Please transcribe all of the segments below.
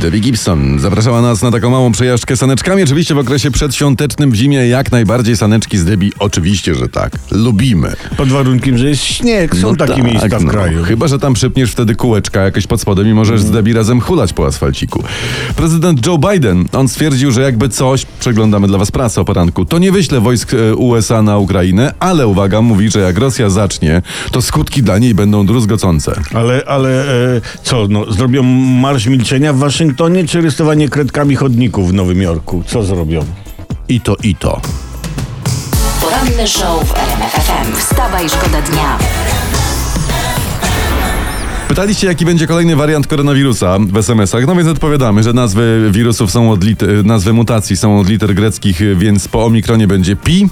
Debbie Gibson zapraszała nas na taką małą przejażdżkę saneczkami. Oczywiście w okresie przedświątecznym w zimie jak najbardziej saneczki z Debbie. Oczywiście, że tak. Lubimy. Pod warunkiem, że jest śnieg. Są No takie tak, miejsca w no. kraju. Chyba, że tam przypniesz wtedy kółeczka jakieś pod spodem i możesz z Debbie razem hulać po asfalciku. Prezydent Joe Biden, on stwierdził, że jakby coś, przeglądamy dla was prasę o poranku, to nie wyśle wojsk e, USA na Ukrainę, ale uwaga, mówi, że jak Rosja zacznie, to skutki dla niej będą druzgocące. Ale, ale e, co, no, zrobią marsz milczenia w Waszyngtonie, czy rysowanie kredkami chodników w Nowym Jorku? Co zrobią? I to, i to. Poranny show w RMF FM. Wstawaj, szkoda dnia. Pytaliście, jaki będzie kolejny wariant koronawirusa w SMS-ach, no więc odpowiadamy, że nazwy wirusów są od lit- nazwy mutacji są od liter greckich, więc po omikronie będzie pi.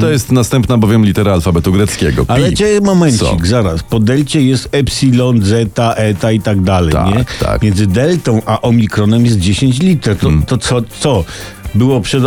To jest następna bowiem litera alfabetu greckiego. Pi. Ale cię momencik, Co? zaraz. Po delcie jest epsilon, zeta, eta i tak dalej, Tak, nie? tak. Między deltą a omikronem jest 10 liter. To, Hmm. to co, co? Było przed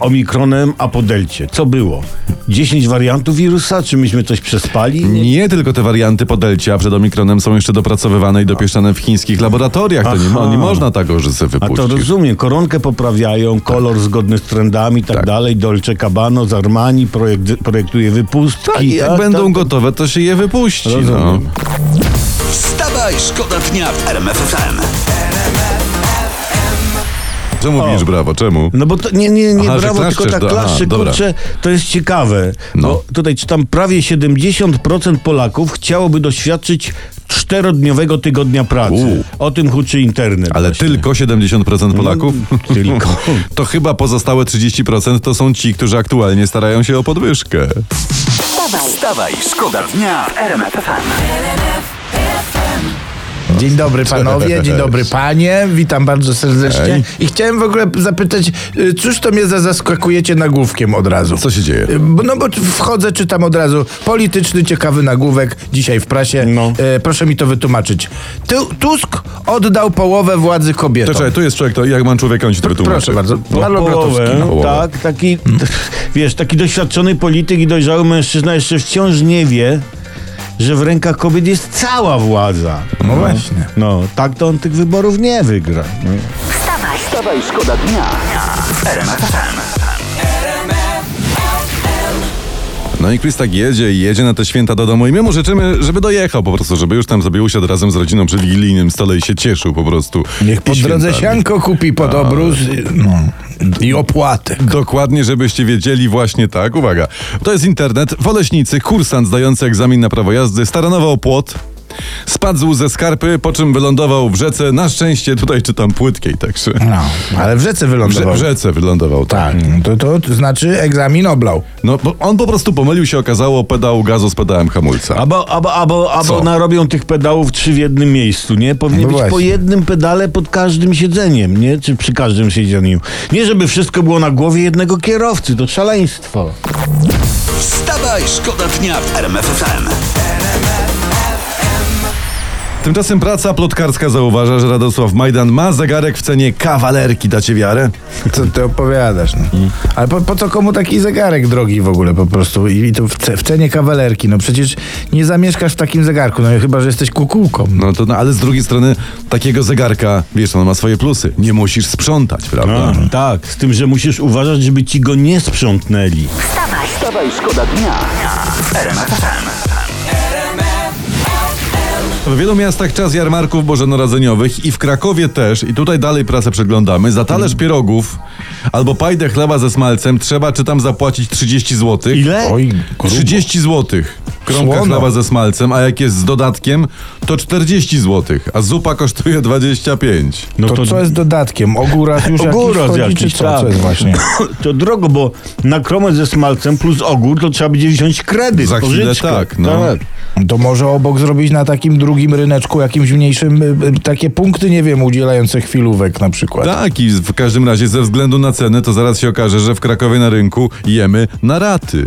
omikronem, a po delcie. Co było? 10 wariantów wirusa? Czy myśmy coś przespali? Nie tylko te warianty podelcia przed omikronem są jeszcze dopracowywane i dopieszczane w chińskich laboratoriach. To nie, Aha. nie można tak, że sobie A to rozumiem, koronkę poprawiają, kolor zgodny z trendami i tak, Tak. dalej. Dolce Cabano z Armani projekt, projektuje wypustki. Tak, i jak tak, będą tak. gotowe, to się je wypuści. No. Rozumiem. Wstawaj, szkoda dnia w RMF FM. Czemu mówisz brawo? Czemu? No bo to nie, nie, nie Aha, brawo, tylko klaszczesz, tak do- dobra. kurczę, to jest ciekawe. No. Bo tutaj czytam, prawie 70% Polaków chciałoby doświadczyć czterodniowego tygodnia pracy. U. O tym huczy internet. Ale właśnie. tylko 70% Polaków? tylko. To chyba pozostałe 30% to są ci, którzy aktualnie starają się o podwyżkę. Wstawaj, Wstawaj, szkoda dnia w RMF FM. Dzień dobry panowie, dzień dobry panie, witam bardzo serdecznie. I chciałem w ogóle zapytać, y, cóż to mnie za zaskakujecie nagłówkiem od razu? Co się dzieje? Y, No bo wchodzę, czytam od razu polityczny, ciekawy nagłówek dzisiaj w prasie. No. E, proszę mi to wytłumaczyć. Tu- Tusk oddał połowę władzy kobietom. To czekaj, tu jest człowiek, to jak mam człowieka, on ci to wytłumaczy. Proszę bardzo. No, połowę, Połowę. tak, taki, wiesz, taki doświadczony polityk i dojrzały mężczyzna jeszcze wciąż nie wie, że w rękach kobiet jest cała władza. No właśnie. No, tak to on tych wyborów nie wygra. No. wstawaj. Wstawaj, szkoda dnia w No i Chris tak jedzie i jedzie na te święta do domu i my mu życzymy, żeby dojechał po prostu, żeby już tam sobie usiadł razem z rodziną przy wigilijnym stole i się cieszył po prostu. Niech po drodze sianko kupi pod obrus y, no, i opłatek. Dokładnie, żebyście wiedzieli właśnie tak. Uwaga, to jest internet. W Oleśnicy kursant zdający egzamin na prawo jazdy staranował płot, spadł ze skarpy, po czym wylądował w rzece. Na szczęście tutaj czytam płytkiej, także... No, ale w rzece wylądował. w rzece wylądował, tak. Tak, to, to znaczy egzamin oblał. No, bo on po prostu pomylił się, okazało pedał gazu z pedałem hamulca. Albo, albo, albo, albo narobią tych pedałów trzy w jednym miejscu, nie? Powinien No być po właśnie. jednym pedale pod każdym siedzeniem, nie? Czy przy każdym siedzeniu. Nie, żeby wszystko było na głowie jednego kierowcy, to szaleństwo. Wstawaj, szkoda dnia w RMF FM. Tymczasem praca plotkarska zauważa, że Radosław Majdan ma zegarek w cenie kawalerki. Dacie wiarę? Co ty opowiadasz? No. Ale po, po co komu taki zegarek drogi w ogóle po prostu? I, i to w, ce, w cenie kawalerki. No przecież nie zamieszkasz w takim zegarku, no chyba, że jesteś kukułką. No to, no, ale z drugiej strony takiego zegarka, wiesz, on ma swoje plusy. Nie musisz sprzątać, prawda? A, tak, z tym, że musisz uważać, żeby ci go nie sprzątnęli. Wstawaj, Wstawaj, szkoda dnia w RMF FM. W wielu miastach czas jarmarków bożonarodzeniowych i w Krakowie też, i tutaj dalej pracę przeglądamy, za talerz pierogów albo pajdę chleba ze smalcem trzeba czy tam zapłacić 30 zł. Ile? Oj, grubo. 30 zł. Kromka Słono. chleba ze smalcem, a jak jest z dodatkiem, to 40 zł, a zupa kosztuje 25. No to, co jest dodatkiem? Ogóras już Ogóras jakiś, wchodzi, jakiś, czy co? tak. co jest właśnie? To drogo, bo na kromę ze smalcem plus ogór to trzeba będzie wziąć kredyt. Za chwilę pożyczkę. tak, no. To może obok zrobić na takim drugim ryneczku, jakimś mniejszym, y, y, takie punkty, nie wiem, udzielające chwilówek na przykład. Tak, i w każdym razie ze względu na ceny, to zaraz się okaże, że w Krakowie na rynku jemy na raty.